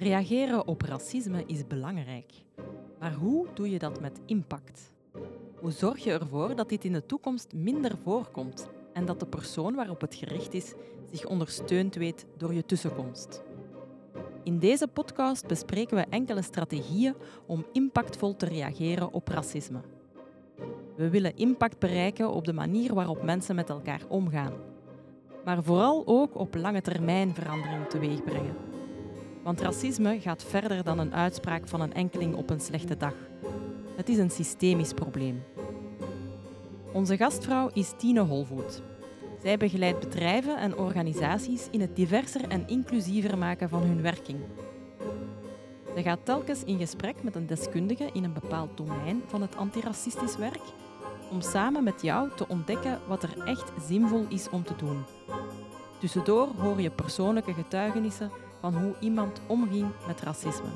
Reageren op racisme is belangrijk. Maar hoe doe je dat met impact? Hoe zorg je ervoor dat dit in de toekomst minder voorkomt en dat de persoon waarop het gericht is zich ondersteund weet door je tussenkomst? In deze podcast bespreken we enkele strategieën om impactvol te reageren op racisme. We willen impact bereiken op de manier waarop mensen met elkaar omgaan, maar vooral ook op lange termijn verandering teweegbrengen. Want racisme gaat verder dan een uitspraak van een enkeling op een slechte dag. Het is een systemisch probleem. Onze gastvrouw is Tine Holvoet. Zij begeleidt bedrijven en organisaties in het diverser en inclusiever maken van hun werking. Zij gaat telkens in gesprek met een deskundige in een bepaald domein van het antiracistisch werk om samen met jou te ontdekken wat er echt zinvol is om te doen. Tussendoor hoor je persoonlijke getuigenissen van hoe iemand omging met racisme.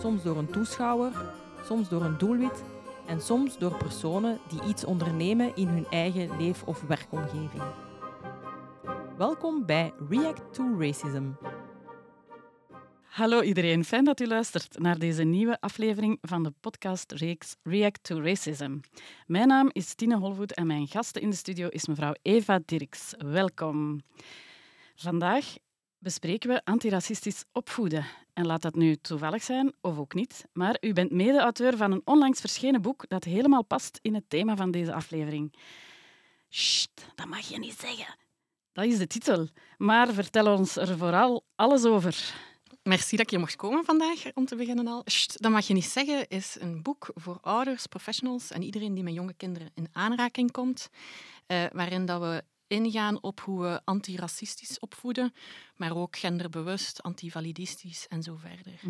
Soms door een toeschouwer, soms door een doelwit en soms door personen die iets ondernemen in hun eigen leef- of werkomgeving. Welkom bij React to Racism. Hallo iedereen, fijn dat u luistert naar deze nieuwe aflevering van de podcast React to Racism. Mijn naam is Tine Holvoet en mijn gasten in de studio is mevrouw Eva Dirks. Welkom. Vandaag bespreken we antiracistisch opvoeden. En laat dat nu toevallig zijn of ook niet, maar u bent mede-auteur van een onlangs verschenen boek dat helemaal past in het thema van deze aflevering. Sst, dat mag je niet zeggen. Dat is de titel. Maar vertel ons er vooral alles over. Merci dat hier mocht komen vandaag, om te beginnen al. Sst, dat mag je niet zeggen, is een boek voor ouders, professionals en iedereen die met jonge kinderen in aanraking komt, eh, waarin dat we ingaan op hoe we antiracistisch opvoeden, maar ook genderbewust, antivalidistisch en zo verder.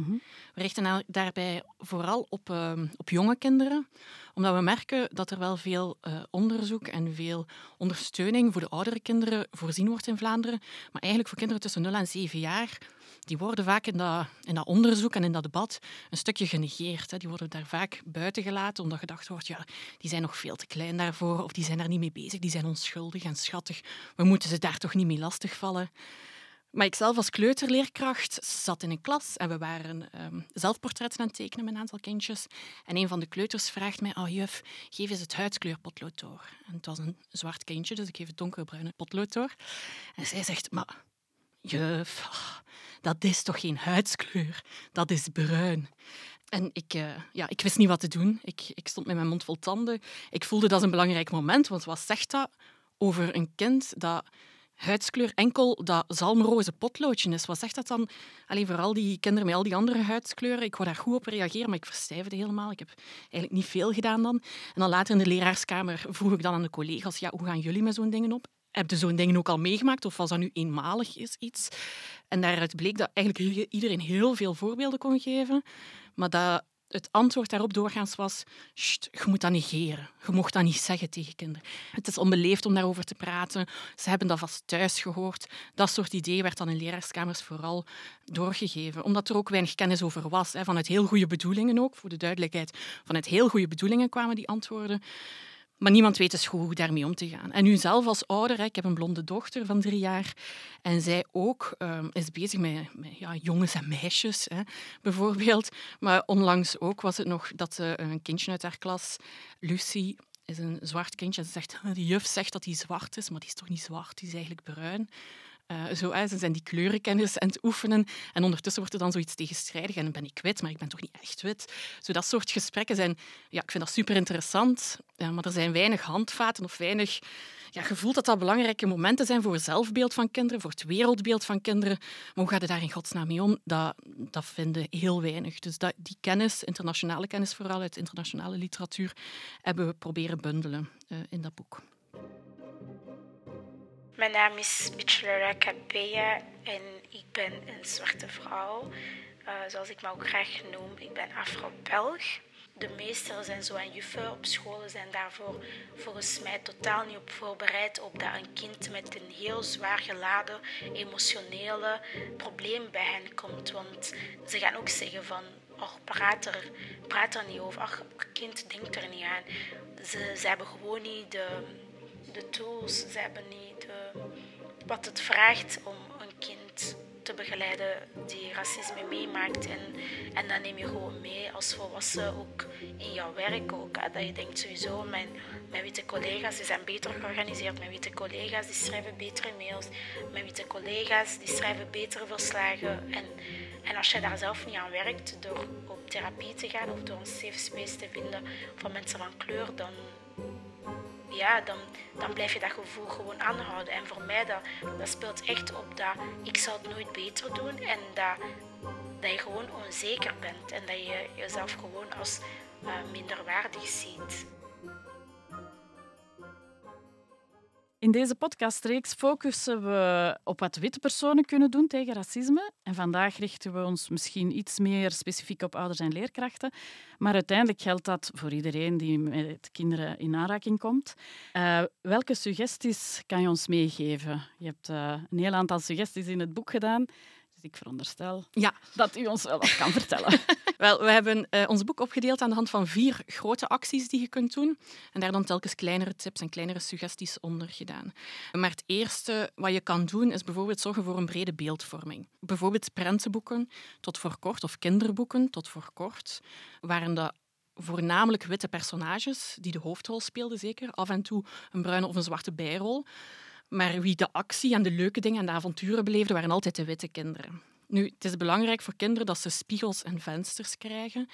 We richten daarbij vooral op, uh, op jonge kinderen, omdat we merken dat er wel veel uh, onderzoek en veel ondersteuning voor de oudere kinderen voorzien wordt in Vlaanderen, maar eigenlijk voor kinderen tussen 0 en 7 jaar die worden vaak in dat, in dat onderzoek en in dat debat een stukje genegeerd. Hè. Die worden daar vaak buiten gelaten, omdat gedacht wordt, ja, die zijn nog veel te klein daarvoor, of die zijn daar niet mee bezig, die zijn onschuldig en schattig. We moeten ze daar toch niet mee lastigvallen. Maar ik zelf als kleuterleerkracht zat in een klas en we waren um, zelfportretten aan het tekenen met een aantal kindjes. En een van de kleuters vraagt mij, oh juf, geef eens het huidskleurpotlood door. En het was een zwart kindje, dus ik geef het donkerbruine potlood door. En zij zegt, maar juf, dat is toch geen huidskleur, dat is bruin. En ik, uh, ja, ik wist niet wat te doen. Ik, ik stond met mijn mond vol tanden. Ik voelde dat een belangrijk moment, want wat zegt dat over een kind dat huidskleur enkel dat zalmroze potloodje is? Wat zegt dat dan? Alleen vooral die kinderen met al die andere huidskleuren. Ik wou daar goed op reageren, maar ik verstijfde helemaal. Ik heb eigenlijk niet veel gedaan dan. En dan later in de leraarskamer vroeg ik dan aan de collega's, ja, hoe gaan jullie met zo'n dingen op? Heb je zo'n dingen ook al meegemaakt of was dat nu eenmalig is iets? En daaruit bleek dat eigenlijk iedereen heel veel voorbeelden kon geven, maar dat het antwoord daarop doorgaans was: je moet dat negeren. Je mocht dat niet zeggen tegen kinderen. Het is onbeleefd om daarover te praten. Ze hebben dat vast thuis gehoord. Dat soort ideeën werd dan in leraarskamers vooral doorgegeven, omdat er ook weinig kennis over was. Vanuit heel goede bedoelingen ook, voor de duidelijkheid. Vanuit heel goede bedoelingen kwamen die antwoorden. Maar niemand weet dus hoe daarmee om te gaan. En nu zelf als ouder, ik heb een blonde dochter van drie jaar. En zij ook um, is bezig met, ja, jongens en meisjes, hè, bijvoorbeeld. Maar onlangs ook was het nog dat een kindje uit haar klas, Lucie, is een zwart kindje. Ze zegt, de juf zegt dat hij zwart is, maar die is toch niet zwart, die is eigenlijk bruin. Uh, zo, hè, ze zijn die kleurenkennis aan het oefenen. En ondertussen wordt er dan zoiets tegenstrijdig. En dan ben ik wit, maar ik ben toch niet echt wit. Zo dat soort gesprekken zijn... Ja, ik vind dat super interessant. Ja, maar er zijn weinig handvaten of weinig... Ja, gevoel dat dat belangrijke momenten zijn voor het zelfbeeld van kinderen, voor het wereldbeeld van kinderen. Maar hoe gaat het daar in godsnaam mee om? Dat, dat vinden heel weinig. Dus dat, die kennis, internationale kennis vooral uit internationale literatuur, hebben we proberen bundelen uh, in dat boek. Mijn naam is Bachelora Kabea en ik ben een zwarte vrouw. Uh, zoals ik me ook graag noem, ik ben Afro-Belg. De meesters en zo en juffen op scholen zijn daarvoor volgens mij totaal niet op voorbereid op dat een kind met een heel zwaar geladen emotionele probleem bij hen komt. Want ze gaan ook zeggen van, oh, praat er, praat er niet over. Ach, kind denkt er niet aan. Ze, ze hebben gewoon niet de, de tools, ze hebben niet de, wat het vraagt om een kind te begeleiden die racisme meemaakt. En, en dat neem je gewoon mee als volwassen, ook in jouw werk. Ook, dat je denkt sowieso, mijn, mijn witte collega's die zijn beter georganiseerd. Mijn witte collega's die schrijven betere mails. Mijn witte collega's die schrijven betere verslagen. En, en als je daar zelf niet aan werkt door op therapie te gaan of door een safe space te vinden van mensen van kleur, dan, ja, dan, dan blijf je dat gevoel gewoon aanhouden. En voor mij, dat, dat speelt echt op dat ik zal het nooit beter doen en dat, dat je gewoon onzeker bent en dat je jezelf gewoon als uh, minderwaardig ziet. In deze podcastreeks focussen we op wat witte personen kunnen doen tegen racisme. En vandaag richten we ons misschien iets meer specifiek op ouders en leerkrachten. Maar uiteindelijk geldt dat voor iedereen die met kinderen in aanraking komt. Uh, welke suggesties kan je ons meegeven? Je hebt uh, een heel aantal suggesties in het boek gedaan. Dus ik veronderstel ja. dat u ons wel wat kan vertellen. wel, we hebben uh, ons boek opgedeeld aan de hand van vier grote acties die je kunt doen. En daar dan telkens kleinere tips en kleinere suggesties onder gedaan. Maar het eerste wat je kan doen, is bijvoorbeeld zorgen voor een brede beeldvorming. Bijvoorbeeld prentenboeken tot voor kort, of kinderboeken tot voor kort, waarin de voornamelijk witte personages, die de hoofdrol speelden zeker, af en toe een bruine of een zwarte bijrol. Maar wie de actie en de leuke dingen en de avonturen beleefden, waren altijd de witte kinderen. Nu, het is belangrijk voor kinderen dat ze spiegels en vensters krijgen.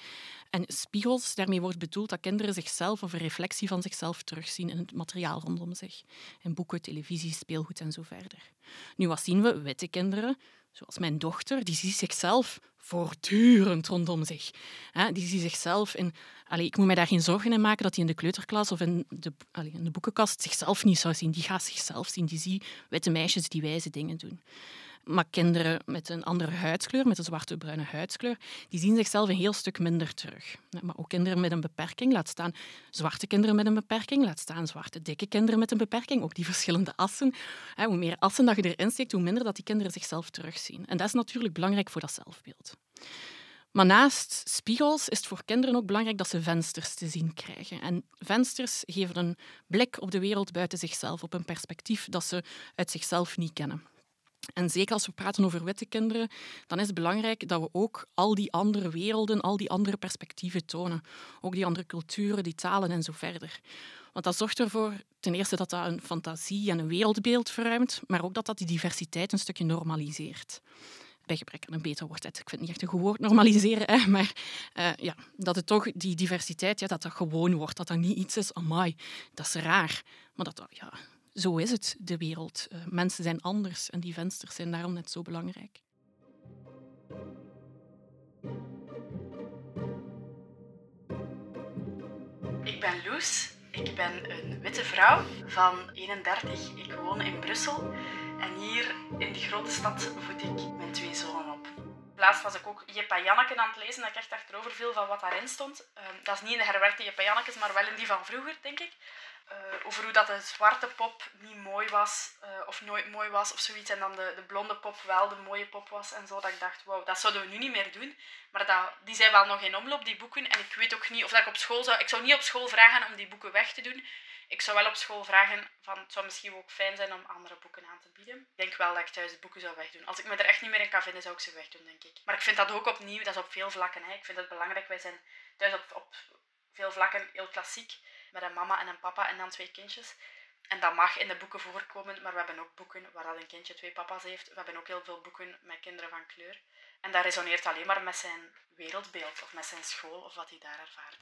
En spiegels, daarmee wordt bedoeld dat kinderen zichzelf of een reflectie van zichzelf terugzien in het materiaal rondom zich. In boeken, televisie, speelgoed en zo verder. Nu, wat zien we? Witte kinderen, zoals mijn dochter, die ziet zichzelf voortdurend rondom zich. Die ziet zichzelf in... Allee, ik moet mij daar geen zorgen in maken dat hij in de kleuterklas of in de, in de boekenkast zichzelf niet zou zien. Die gaat zichzelf zien. Die ziet witte meisjes die wijze dingen doen. Maar kinderen met een andere huidskleur, met een zwarte-bruine huidskleur, die zien zichzelf een heel stuk minder terug. Maar ook kinderen met een beperking, laat staan zwarte kinderen met een beperking, laat staan zwarte dikke kinderen met een beperking, ook die verschillende assen. Hoe meer assen dat je erin steekt, hoe minder dat die kinderen zichzelf terugzien. En dat is natuurlijk belangrijk voor dat zelfbeeld. Maar naast spiegels is het voor kinderen ook belangrijk dat ze vensters te zien krijgen. En vensters geven een blik op de wereld buiten zichzelf, op een perspectief dat ze uit zichzelf niet kennen. En zeker als we praten over witte kinderen, dan is het belangrijk dat we ook al die andere werelden, al die andere perspectieven tonen. Ook die andere culturen, die talen en zo verder. Want dat zorgt ervoor, ten eerste, dat dat een fantasie en een wereldbeeld verruimt, maar ook dat dat die diversiteit een stukje normaliseert. Bij gebrek aan een beter woord. Ik vind het niet echt een goed woord normaliseren, hè, maar uh, ja, dat het toch die diversiteit, ja, dat dat gewoon wordt. Dat dat niet iets is, amai, dat is raar. Maar dat dat, ja, zo is het, de wereld. Uh, mensen zijn anders en die vensters zijn daarom net zo belangrijk. Ik ben Loes. Ik ben een witte vrouw van 31. Ik woon in Brussel. En hier in die grote stad voed ik mijn twee zonen. Laatst was ik ook Jeppa Janneke aan het lezen, dat ik echt achterover viel van wat daarin stond. Uh, dat is niet in de herwerkte Jeppa Jannekes, maar wel in die van vroeger, denk ik. Uh, over hoe dat de zwarte pop niet mooi was, uh, of nooit mooi was, of zoiets. En dan de, de blonde pop wel de mooie pop was en zo. Dat ik dacht, wauw, dat zouden we nu niet meer doen. Maar dat, die zijn wel nog in omloop, die boeken. En ik weet ook niet of dat ik op school zou... Ik zou niet op school vragen om die boeken weg te doen. Ik zou wel op school vragen van... Het zou misschien ook fijn zijn om andere boeken aan te bieden. Ik denk wel dat ik thuis de boeken zou wegdoen. Als ik me er echt niet meer in kan vinden, zou ik ze wegdoen, denk ik. Maar ik vind dat ook opnieuw, dat is op veel vlakken. Hè. Ik vind het belangrijk. Wij zijn thuis op, op veel vlakken heel klassiek met een mama en een papa en dan twee kindjes. En dat mag in de boeken voorkomen, maar we hebben ook boeken waar dat een kindje twee papa's heeft. We hebben ook heel veel boeken met kinderen van kleur. En dat resoneert alleen maar met zijn wereldbeeld of met zijn school of wat hij daar ervaart.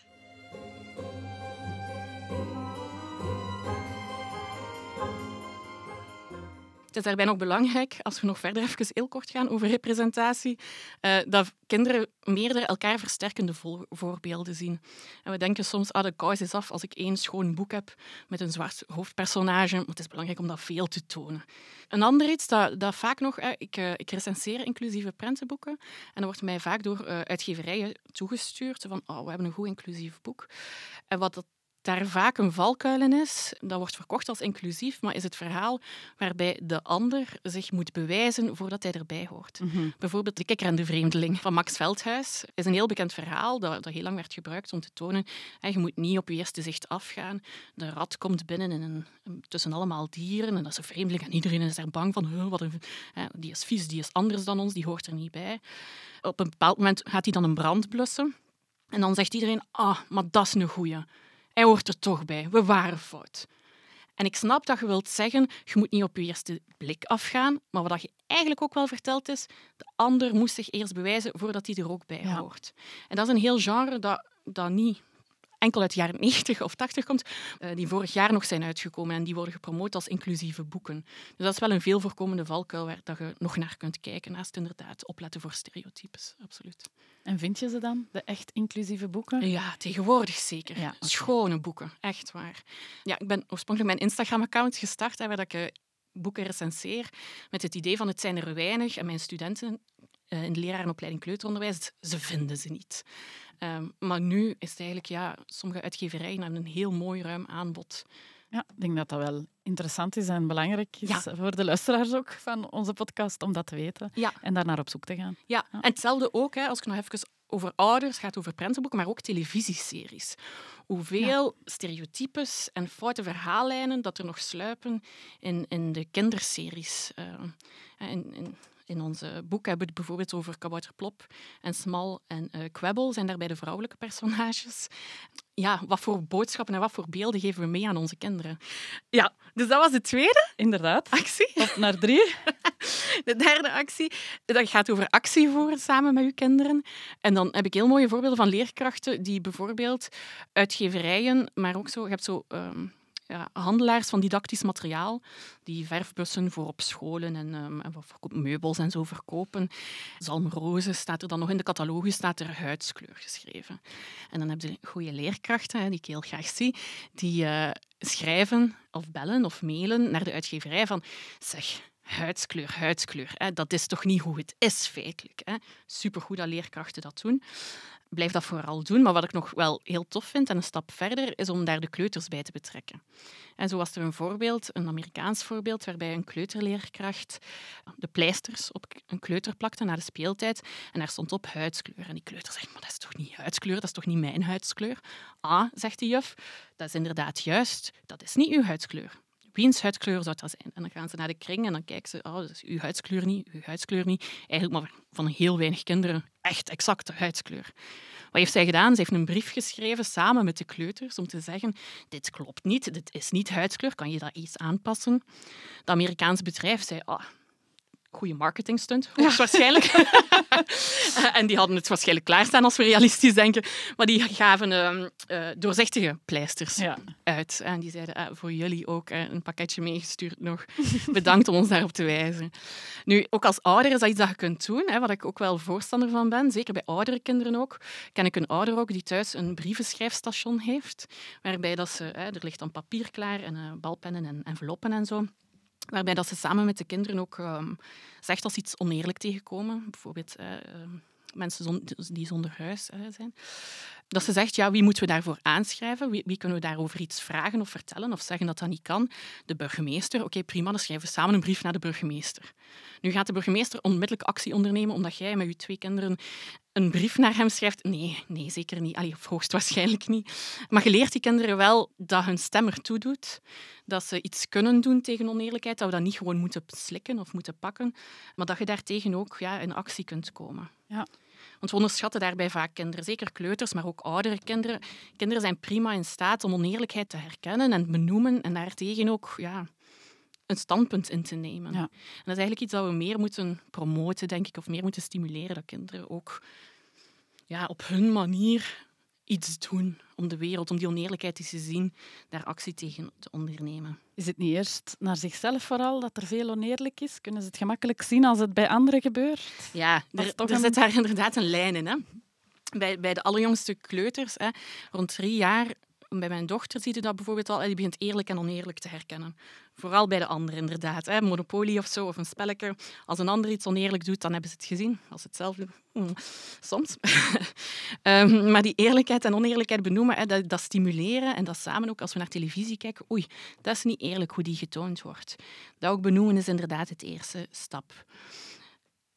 Het is daarbij nog belangrijk, als we nog verder even heel kort gaan over representatie, uh, dat kinderen meerdere elkaar versterkende voorbeelden zien. En we denken soms, ah, de kous is af als ik één schoon boek heb met een zwart hoofdpersonage. Maar het is belangrijk om dat veel te tonen. Een ander iets dat, dat vaak nog... ik, uh, ik recenseer inclusieve prentenboeken. En dat wordt mij vaak door uh, uitgeverijen toegestuurd. Van, oh, we hebben een goed inclusief boek. En wat dat daar vaak een valkuil in is. Dat wordt verkocht als inclusief, maar is het verhaal waarbij de ander zich moet bewijzen voordat hij erbij hoort. Mhm. Bijvoorbeeld De Kikker en de Vreemdeling van Max Veldhuis is een heel bekend verhaal dat, dat heel lang werd gebruikt om te tonen je moet niet op je eerste zicht afgaan. De rat komt binnen in een, tussen allemaal dieren en dat is een vreemdeling en iedereen is daar bang van. "Huh, wat een, hè, die is vies, die is anders dan ons, die hoort er niet bij. Op een bepaald moment gaat hij dan een brand blussen en dan zegt iedereen, ah, maar dat is een goeie. Hij hoort er toch bij. We waren fout. En ik snap dat je wilt zeggen, je moet niet op je eerste blik afgaan, maar wat je eigenlijk ook wel vertelt is, de ander moest zich eerst bewijzen voordat hij er ook bij Ja. hoort. En dat is een heel genre dat, dat niet enkel uit de jaren 90 of 80 komt, eh, die vorig jaar nog zijn uitgekomen en die worden gepromoot als inclusieve boeken. Dus dat is wel een veel voorkomende valkuil waar dat je nog naar kunt kijken, naast inderdaad opletten voor stereotypes. Absoluut. En vind je ze dan, de echt inclusieve boeken? Ja, tegenwoordig zeker. Ja. Schone boeken, echt waar. Ja, ik ben oorspronkelijk mijn Instagram-account gestart, hè, waar dat ik eh, boeken recenseer, met het idee van het zijn er weinig en mijn studenten in de lerarenopleiding kleuteronderwijs, ze vinden ze niet. Ehm, maar nu is het eigenlijk, ja, sommige uitgeverijen hebben een heel mooi ruim aanbod. Ja, ik denk dat dat wel interessant is en belangrijk is Ja. voor de luisteraars ook van onze podcast om dat te weten Ja. en daar naar op zoek te gaan. Ja, Ja. en hetzelfde ook, hè, als ik nog even over ouders gaat, over prentenboeken, maar ook televisieseries. Hoeveel stereotypes en foute verhaallijnen dat er nog sluipen in, in de kinderseries. Eh, in, in, in onze boek hebben we het bijvoorbeeld over Kabouter Plop en Smal en eh Kwebbel, zijn daarbij de vrouwelijke personages. Ja, wat voor boodschappen en wat voor beelden geven we mee aan onze kinderen? Ja, dus dat was de tweede Inderdaad. actie. Op naar drie. De derde actie, dat gaat over actie voeren samen met uw kinderen. En dan heb ik heel mooie voorbeelden van leerkrachten die bijvoorbeeld uitgeverijen, maar ook zo, je hebt zo ehm, ja, handelaars van didactisch materiaal, die verfbussen voor op scholen en, ehm, en meubels en zo verkopen. Zalmrozen staat er dan nog in de catalogus, staat er huidskleur geschreven. En dan heb je goede leerkrachten, die ik heel graag zie, die eh, schrijven of bellen of mailen naar de uitgeverij van zeg, huidskleur, huidskleur. Hè. Dat is toch niet hoe het is, feitelijk. Hè. Supergoed dat leerkrachten dat doen. Blijf dat vooral doen. Maar wat ik nog wel heel tof vind, en een stap verder, is om daar de kleuters bij te betrekken. En zo was er een voorbeeld, een Amerikaans voorbeeld, waarbij een kleuterleerkracht de pleisters op een kleuter plakte na de speeltijd. En daar stond op huidskleur. En die kleuter zegt, maar dat is toch niet huidskleur, dat is toch niet mijn huidskleur? Ah, zegt de juf, dat is inderdaad juist, dat is niet uw huidskleur. Wiens huidskleur zou dat zijn? En dan gaan ze naar de kring en dan kijken ze, oh, dat is uw huidskleur niet, uw huidskleur niet. Eigenlijk maar van heel weinig kinderen echt exacte huidskleur. Wat heeft zij gedaan? Ze heeft een brief geschreven samen met de kleuters om te zeggen, dit klopt niet, dit is niet huidskleur, kan je dat iets aanpassen? Het Amerikaanse bedrijf zei, ah, goede marketingstunt, hoogstwaarschijnlijk. Eh, en die hadden het waarschijnlijk klaarstaan als we realistisch denken. Maar die gaven ehm, eh, doorzichtige pleisters Ja. uit. En die zeiden, ah, voor jullie ook eh, een pakketje meegestuurd nog. Bedankt om ons daarop te wijzen. Nu, ook als ouder is dat iets dat je kunt doen, hè, wat ik ook wel voorstander van ben. Zeker bij oudere kinderen ook. Ken ik een ouder ook die thuis een brievenschrijfstation heeft, waarbij dat ze, hè, er ligt dan papier klaar en eh, balpennen en enveloppen en zo. Waarbij dat ze samen met de kinderen ook ehm, zegt als ze iets oneerlijk tegenkomen. Bijvoorbeeld eh, ehm, mensen die zonder huis eh, zijn. Dat ze zegt, ja, wie moeten we daarvoor aanschrijven? Wie, wie kunnen we daarover iets vragen of vertellen of zeggen dat dat niet kan? De burgemeester. Oké, prima, dan schrijven we samen een brief naar de burgemeester. Nu gaat de burgemeester onmiddellijk actie ondernemen omdat jij met je twee kinderen een brief naar hem schrijft. Nee, nee zeker niet. Allee, of hoogstwaarschijnlijk niet. Maar je leert die kinderen wel dat hun stem ertoe doet. Dat ze iets kunnen doen tegen oneerlijkheid. Dat we dat niet gewoon moeten slikken of moeten pakken. Maar dat je daartegen ook ja, in actie kunt komen. Ja. Want we onderschatten daarbij vaak kinderen, zeker kleuters, maar ook oudere kinderen. Kinderen zijn prima in staat om oneerlijkheid te herkennen en benoemen en daartegen ook ja, een standpunt in te nemen. Ja. En dat is eigenlijk iets dat we meer moeten promoten, denk ik, of meer moeten stimuleren, dat kinderen ook ja, op hun manier iets doen om de wereld, om die oneerlijkheid die ze zien, daar actie tegen te ondernemen. Is het niet eerst naar zichzelf vooral dat er veel oneerlijk is? Kunnen ze het gemakkelijk zien als het bij anderen gebeurt? Ja, er, er een- zit daar inderdaad een lijn in. Hè? Bij, bij de allerjongste kleuters, hè, rond drie jaar, bij mijn dochter zie je dat bijvoorbeeld al, die begint eerlijk en oneerlijk te herkennen. Vooral bij de anderen, inderdaad. Hè. Monopoly of zo, of een spelletje. Als een ander iets oneerlijk doet, dan hebben ze het gezien. Als ze het zelf doen, mm, soms. um, maar die eerlijkheid en oneerlijkheid benoemen, hè, dat, dat, stimuleren en dat samen ook als we naar televisie kijken, oei, dat is niet eerlijk hoe die getoond wordt. Dat ook benoemen is inderdaad het eerste stap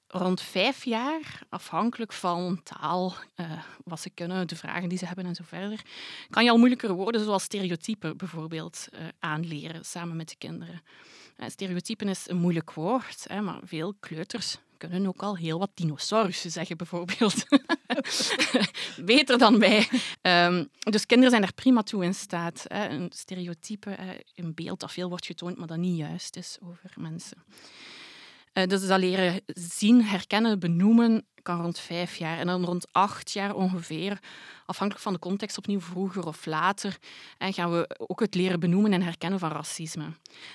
rond vijf jaar, afhankelijk van taal, uh, wat ze kunnen, de vragen die ze hebben en zo verder, kan je al moeilijkere woorden zoals stereotypen bijvoorbeeld uh, aanleren samen met de kinderen. Uh, stereotypen is een moeilijk woord, hè, maar veel kleuters kunnen ook al heel wat dinosaurussen zeggen, bijvoorbeeld. Beter dan wij. Um, dus kinderen zijn er prima toe in staat. Hè. Een stereotype, een beeld dat veel wordt getoond, maar dat niet juist is over mensen. Eh, dus dat leren zien, herkennen, benoemen kan rond vijf jaar. En dan rond acht jaar ongeveer, afhankelijk van de context, opnieuw vroeger of later, en gaan we ook het leren benoemen en herkennen van racisme.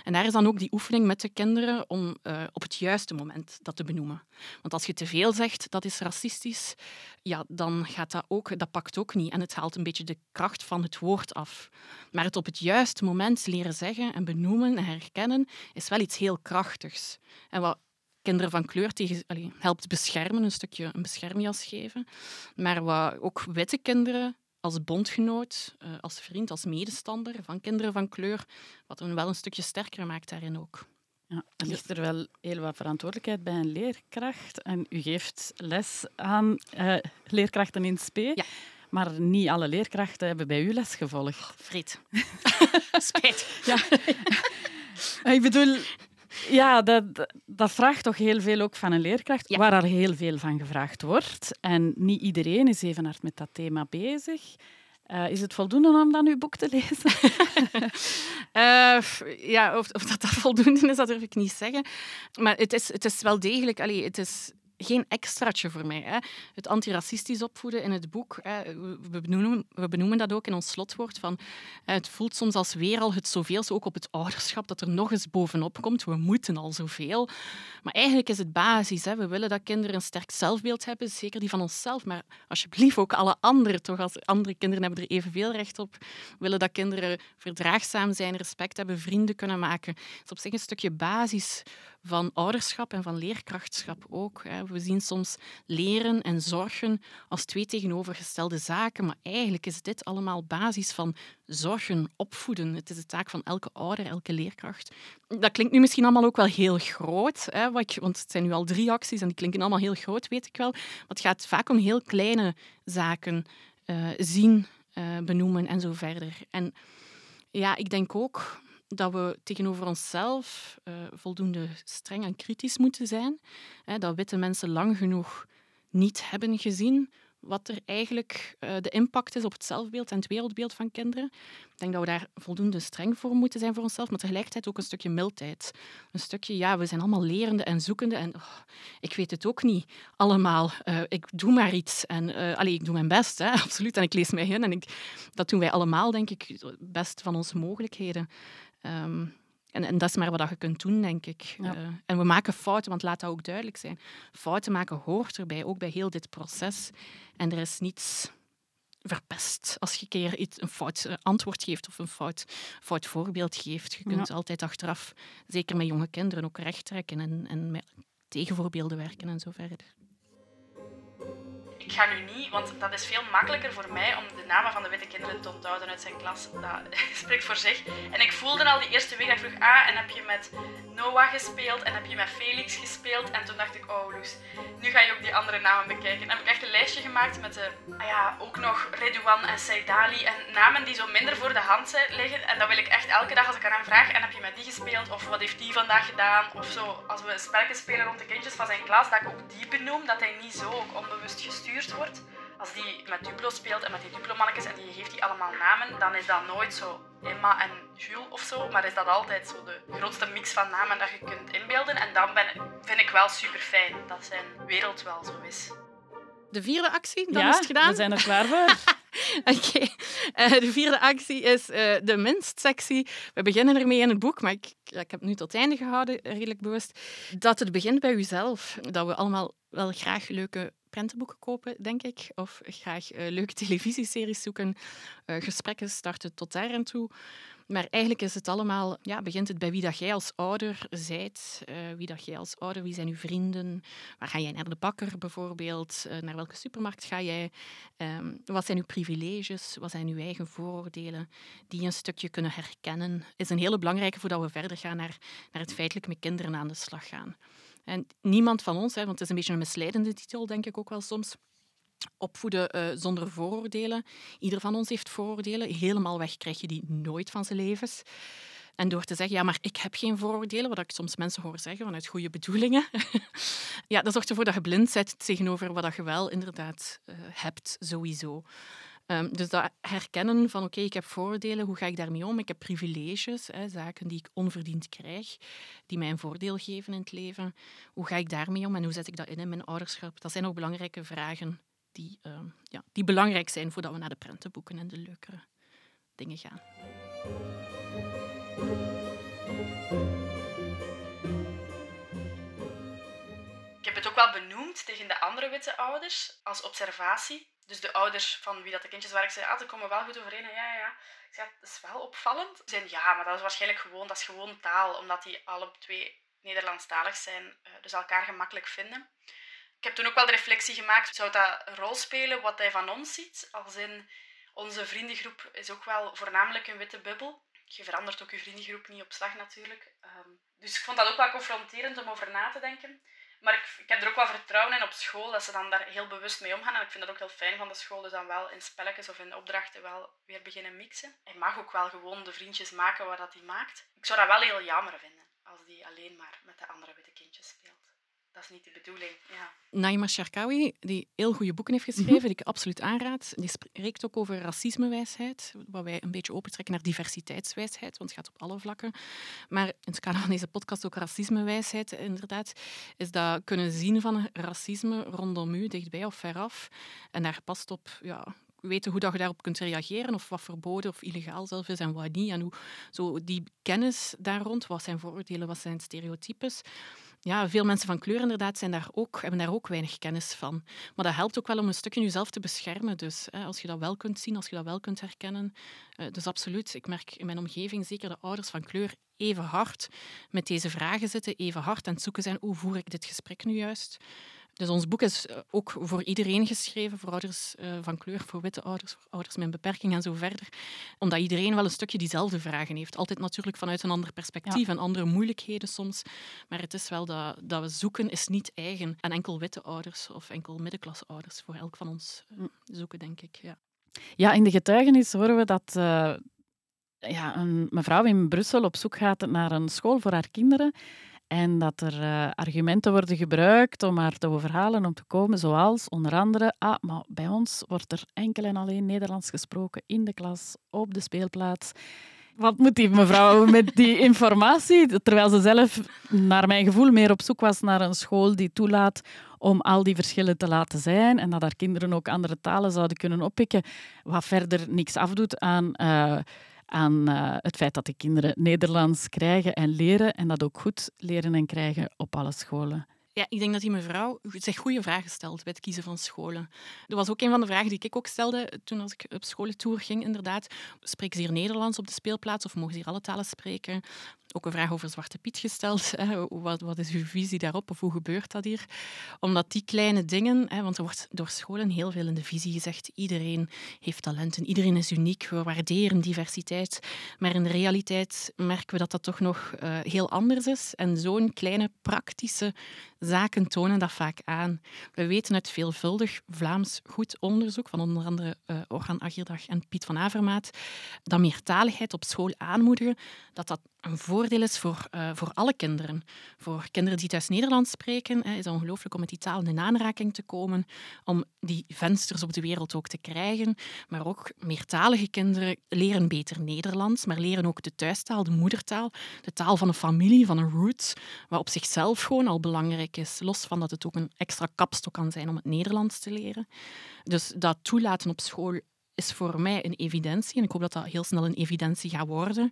En daar is dan ook die oefening met de kinderen om uh, op het juiste moment dat te benoemen. Want als je te veel zegt dat is racistisch, ja, dan gaat dat ook, dat pakt ook niet. En het haalt een beetje de kracht van het woord af. Maar het op het juiste moment leren zeggen en benoemen en herkennen is wel iets heel krachtigs. En wat kinderen van kleur tegen, allee, helpt beschermen, een stukje een beschermjas geven. Maar wat ook witte kinderen als bondgenoot, eh, als vriend, als medestander van kinderen van kleur, wat hen wel een stukje sterker maakt daarin ook. Ja, er ligt er wel heel wat verantwoordelijkheid bij een leerkracht. En u geeft les aan uh, leerkrachten in SP. Ja. Maar niet alle leerkrachten hebben bij u les gevolgd. Oh, Frit. Spijt. Ja. Ik bedoel, ja, dat, dat vraagt toch heel veel ook van een leerkracht, waar er heel veel van gevraagd wordt. En niet iedereen is even hard met dat thema bezig. Uh, is het voldoende om dan uw boek te lezen? uh, ja, of, of, dat, dat voldoende is, dat durf ik niet zeggen. Maar het is, het is wel degelijk... Allee, het is geen extraatje voor mij. Hè. Het antiracistisch opvoeden in het boek, hè, we, benoemen, we benoemen dat ook in ons slotwoord, van, het voelt soms als weer al het zoveelste, ook op het ouderschap, dat er nog eens bovenop komt. We moeten al zoveel. Maar eigenlijk is het basis. Hè. We willen dat kinderen een sterk zelfbeeld hebben, zeker die van onszelf, maar alsjeblieft ook alle anderen. Toch, als andere kinderen hebben er evenveel recht op. We willen dat kinderen verdraagzaam zijn, respect hebben, vrienden kunnen maken. Het is op zich een stukje basis van ouderschap en van leerkrachtschap ook. We zien soms leren en zorgen als twee tegenovergestelde zaken, maar eigenlijk is dit allemaal basis van zorgen, opvoeden. Het is de taak van elke ouder, elke leerkracht. Dat klinkt nu misschien allemaal ook wel heel groot, hè, want het zijn nu al drie acties en die klinken allemaal heel groot, weet ik wel. Maar het gaat vaak om heel kleine zaken. Uh, zien, uh, benoemen en zo verder. En ja, ik denk ook dat we tegenover onszelf uh, voldoende streng en kritisch moeten zijn. Hè, dat witte mensen lang genoeg niet hebben gezien wat er eigenlijk uh, de impact is op het zelfbeeld en het wereldbeeld van kinderen. Ik denk dat we daar voldoende streng voor moeten zijn voor onszelf, maar tegelijkertijd ook een stukje mildheid. Een stukje, ja, we zijn allemaal lerende en zoekende en oh, ik weet het ook niet allemaal. Uh, ik doe maar iets en uh, ik doe mijn best, hè, absoluut. En ik lees mij in en ik, dat doen wij allemaal, denk ik, best van onze mogelijkheden. Um, en, en, dat is maar wat je kunt doen, denk ik. Uh, en we maken fouten, want laat dat ook duidelijk zijn. Fouten maken hoort erbij, ook bij heel dit proces. En er is niets verpest als je een keer iets, een fout eh, antwoord geeft of een fout, fout voorbeeld geeft. Je kunt altijd achteraf, zeker met jonge kinderen, ook recht trekken en, en met tegenvoorbeelden werken en zo verder ik ga nu niet, want dat is veel makkelijker voor mij om de namen van de witte kinderen te onthouden uit zijn klas. Dat spreekt voor zich. En ik voelde al die eerste week dat vroeg, ah, en heb je met Noah gespeeld en heb je met Felix gespeeld? En toen dacht ik, oh Loes, nu ga je ook die andere namen bekijken. En heb ik echt een lijstje gemaakt met de, ah ja, ook nog Redouan en Saidali en namen die zo minder voor de hand liggen. En dat wil ik echt elke dag als ik aan hem vraag, en heb je met die gespeeld? Of wat heeft die vandaag gedaan? Of zo, als we spelletjes spelen rond de kindjes van zijn klas, dat ik ook die benoem, dat hij niet zo ook onbewust gestuurd wordt, als die met Duplo speelt en met die Duplo-mannetjes en die geeft die allemaal namen, dan is dat nooit zo Emma en Jules of zo, maar is dat altijd zo de grootste mix van namen dat je kunt inbeelden. En dan ben, vind ik wel super fijn dat zijn wereld wel zo is. De vierde actie, dan is het gedaan. we zijn er klaar voor. Oké, eh, de vierde actie is uh, de minstsectie. We beginnen ermee in het boek, maar ik, ik heb het nu tot het einde gehouden, redelijk bewust. Dat het begint bij uzelf. Dat we allemaal wel graag leuke prentenboeken kopen, denk ik. Of graag uh, leuke televisieseries zoeken, uh, gesprekken starten tot daar en toe. Maar eigenlijk is het allemaal, ja, begint het bij wie dat jij als ouder zijt. Uh, wie dat jij als ouder, wie zijn uw vrienden? Waar ga jij naar de bakker bijvoorbeeld? Naar welke supermarkt ga jij? Um, wat zijn uw privileges? Wat zijn uw eigen vooroordelen? Die een stukje kunnen herkennen, is een hele belangrijke voordat we verder gaan naar, naar het feitelijk met kinderen aan de slag gaan. En niemand van ons, hè, want het is een beetje een misleidende titel, denk ik ook wel soms opvoeden uh, zonder vooroordelen. Ieder van ons heeft vooroordelen. Helemaal weg krijg je die nooit van zijn levens. En door te zeggen, ja, maar ik heb geen vooroordelen, wat ik soms mensen hoor zeggen vanuit goede bedoelingen, ja, dat zorgt ervoor dat je blind bent tegenover wat je wel inderdaad uh, hebt, sowieso. Um, dus dat herkennen van oké, ik heb voordelen, hoe ga ik daarmee om? Ik heb privileges, hè, zaken die ik onverdiend krijg, die mij een voordeel geven in het leven. Hoe ga ik daarmee om en hoe zet ik dat in in mijn ouderschap? Dat zijn ook belangrijke vragen die, uh, ja, die belangrijk zijn voordat we naar de prentenboeken en de leukere dingen gaan. Ik heb het ook wel benoemd tegen de andere witte ouders als observatie. Dus de ouders van wie dat de kindjes waren, ik zei, ah, ze komen wel goed overeen. En ja, ja, Ik zei, dat is wel opvallend. Ze zeiden, ja, maar dat is waarschijnlijk gewoon, dat is gewoon taal, omdat die alle twee Nederlandstalig zijn, uh, dus elkaar gemakkelijk vinden. Ik heb toen ook wel de reflectie gemaakt, zou dat een rol spelen wat hij van ons ziet? Als in, onze vriendengroep is ook wel voornamelijk een witte bubbel. Je verandert ook je vriendengroep niet op slag natuurlijk. Ehm, dus ik vond dat ook wel confronterend om over na te denken. Maar ik, ik, heb er ook wel vertrouwen in op school, dat ze dan daar heel bewust mee omgaan. En ik vind dat ook heel fijn van de school, dus dan wel in spelletjes of in opdrachten wel weer beginnen mixen. Hij mag ook wel gewoon de vriendjes maken waar dat hij maakt. Ik zou dat wel heel jammer vinden, als die alleen maar met de andere witte kindjes speelt dat is niet de bedoeling. Ja. Naima Sharkawi, die heel goede boeken heeft geschreven, mhm. die ik absoluut aanraad, die spreekt ook over racismewijsheid, wat wij een beetje opentrekken naar diversiteitswijsheid, want het gaat op alle vlakken. Maar in het kader van deze podcast ook racismewijsheid, inderdaad, is dat kunnen zien van racisme rondom u, dichtbij of veraf. En daar past op ja, weten hoe dat je daarop kunt reageren, of wat verboden of illegaal zelf is en wat niet. En hoe, zo die kennis daar rond, wat zijn vooroordelen, wat zijn stereotypes ja, veel mensen van kleur inderdaad zijn daar ook, hebben daar ook weinig kennis van. Maar dat helpt ook wel om een stukje jezelf te beschermen. Dus hè, als je dat wel kunt zien, als je dat wel kunt herkennen. Uh, dus absoluut, ik merk in mijn omgeving zeker de ouders van kleur even hard met deze vragen zitten, even hard aan het zoeken zijn hoe voer ik dit gesprek nu juist. Dus ons boek is eh, ook voor iedereen geschreven, voor ouders uh, van kleur, voor witte ouders, voor ouders met een beperking en zo verder. Omdat iedereen wel een stukje diezelfde vragen heeft. Altijd natuurlijk vanuit een ander perspectief en andere moeilijkheden soms. Maar het is wel dat, dat we zoeken is niet eigen aan enkel witte ouders of enkel middenklasse ouders. Voor elk van ons uh, zoeken, denk ik. Ja. ja, in de getuigenis horen we dat ja, een mevrouw in Brussel op zoek gaat naar een school voor haar kinderen. En dat er uh, argumenten worden gebruikt om haar te overhalen om te komen, zoals onder andere, ah, maar bij ons wordt er enkel en alleen Nederlands gesproken in de klas, op de speelplaats. Wat moet die mevrouw met die informatie? Terwijl ze zelf, naar mijn gevoel, meer op zoek was naar een school die toelaat om al die verschillen te laten zijn en dat haar kinderen ook andere talen zouden kunnen oppikken, wat verder niks afdoet aan... Uh, aan uh, het feit dat de kinderen Nederlands krijgen en leren en dat ook goed leren en krijgen op alle scholen. Ja, ik denk dat die mevrouw zich goede vragen stelt bij het kiezen van scholen. Dat was ook een van de vragen die ik ook stelde toen als ik op scholentour ging, inderdaad. Spreken ze hier Nederlands op de speelplaats of mogen ze hier alle talen spreken? ook een vraag over Zwarte Piet gesteld. Hè. Wat, wat, is uw visie daarop of hoe gebeurt dat hier? Omdat die kleine dingen, hè, want er wordt door scholen heel veel in de visie gezegd, iedereen heeft talenten, iedereen is uniek, we waarderen diversiteit. Maar in de realiteit merken we dat dat toch nog uh, heel anders is. En zo'n kleine praktische zaken tonen dat vaak aan. We weten uit veelvuldig Vlaams goed onderzoek van onder andere uh, Orhan Agierdag en Piet van Avermaat dat meertaligheid op school aanmoedigen, dat dat een voordeel is voor, uh, voor alle kinderen. Voor kinderen die thuis Nederlands spreken, hè, is het ongelooflijk om met die taal in aanraking te komen, om die vensters op de wereld ook te krijgen. Maar ook meertalige kinderen leren beter Nederlands, maar leren ook de thuistaal, de moedertaal, de taal van een familie, van een roots, wat op zichzelf gewoon al belangrijk is. Los van dat het ook een extra kapstok kan zijn om het Nederlands te leren. Dus dat toelaten op school is voor mij een evidentie. En ik hoop dat dat heel snel een evidentie gaat worden.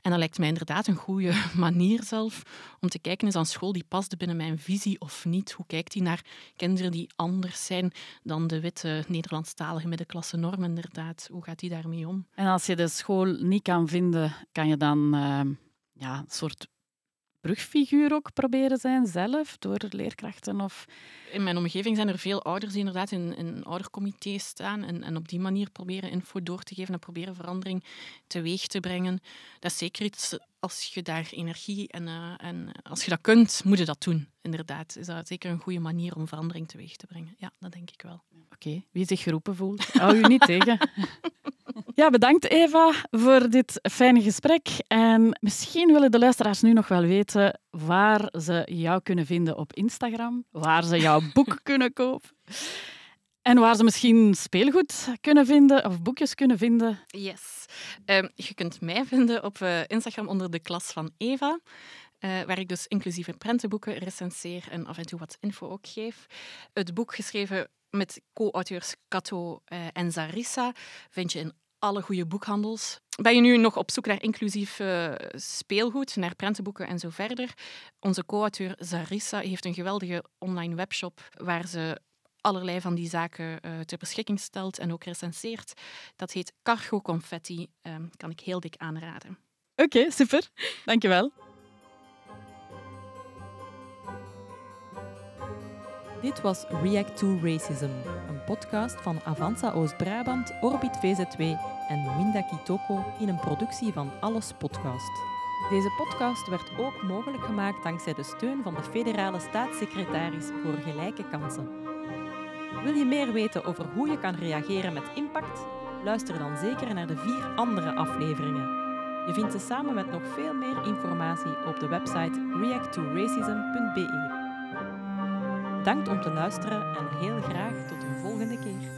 En dat lijkt mij inderdaad een goede manier zelf om te kijken, is aan school die past binnen mijn visie of niet? Hoe kijkt hij naar kinderen die anders zijn dan de witte Nederlandstalige middenklasse norm inderdaad? Hoe gaat hij daarmee om? En als je de school niet kan vinden, kan je dan uh, ja, een soort brugfiguur ook proberen zijn zelf, door leerkrachten? Of... In mijn omgeving zijn er veel ouders die inderdaad in, in oudercomité's staan en, en op die manier proberen info door te geven en proberen verandering teweeg te brengen. Dat is zeker iets, als je daar energie en, uh, en als je dat kunt, moet je dat doen. Inderdaad, is dat zeker een goede manier om verandering teweeg te brengen. Ja, dat denk ik wel. Oké, wie zich geroepen voelt, hou je niet tegen. Ja, bedankt Eva voor dit fijne gesprek. En misschien willen de luisteraars nu nog wel weten waar ze jou kunnen vinden op Instagram, waar ze jouw boek kunnen kopen. En waar ze misschien speelgoed kunnen vinden of boekjes kunnen vinden. Yes. Um, je kunt mij vinden op uh, Instagram onder de klas van Eva. Uh, waar ik dus inclusieve prentenboeken recenseer en af en toe wat info ook geef. Het boek geschreven met co-auteurs Kato uh, en Zarissa vind je in alle goede boekhandels. Ben je nu nog op zoek naar inclusief speelgoed, naar prentenboeken en zo verder? Onze co-auteur Zarissa heeft een geweldige online webshop waar ze allerlei van die zaken uh, ter beschikking stelt en ook recenseert. Dat heet Cargo Confetti. Uh, kan ik heel dik aanraden. Oké, okay, super. Dankjewel. Dit was React to Racism, een podcast van Avanza Oost-Brabant, Orbit VZW en Winda Kitoko in een productie van Alles Podcast. Deze podcast werd ook mogelijk gemaakt dankzij de steun van de federale staatssecretaris voor gelijke kansen. Wil je meer weten over hoe je kan reageren met impact? Luister dan zeker naar de vier andere afleveringen. Je vindt ze samen met nog veel meer informatie op de website reacttoracism.be. Bedankt om te luisteren en heel graag tot een volgende keer.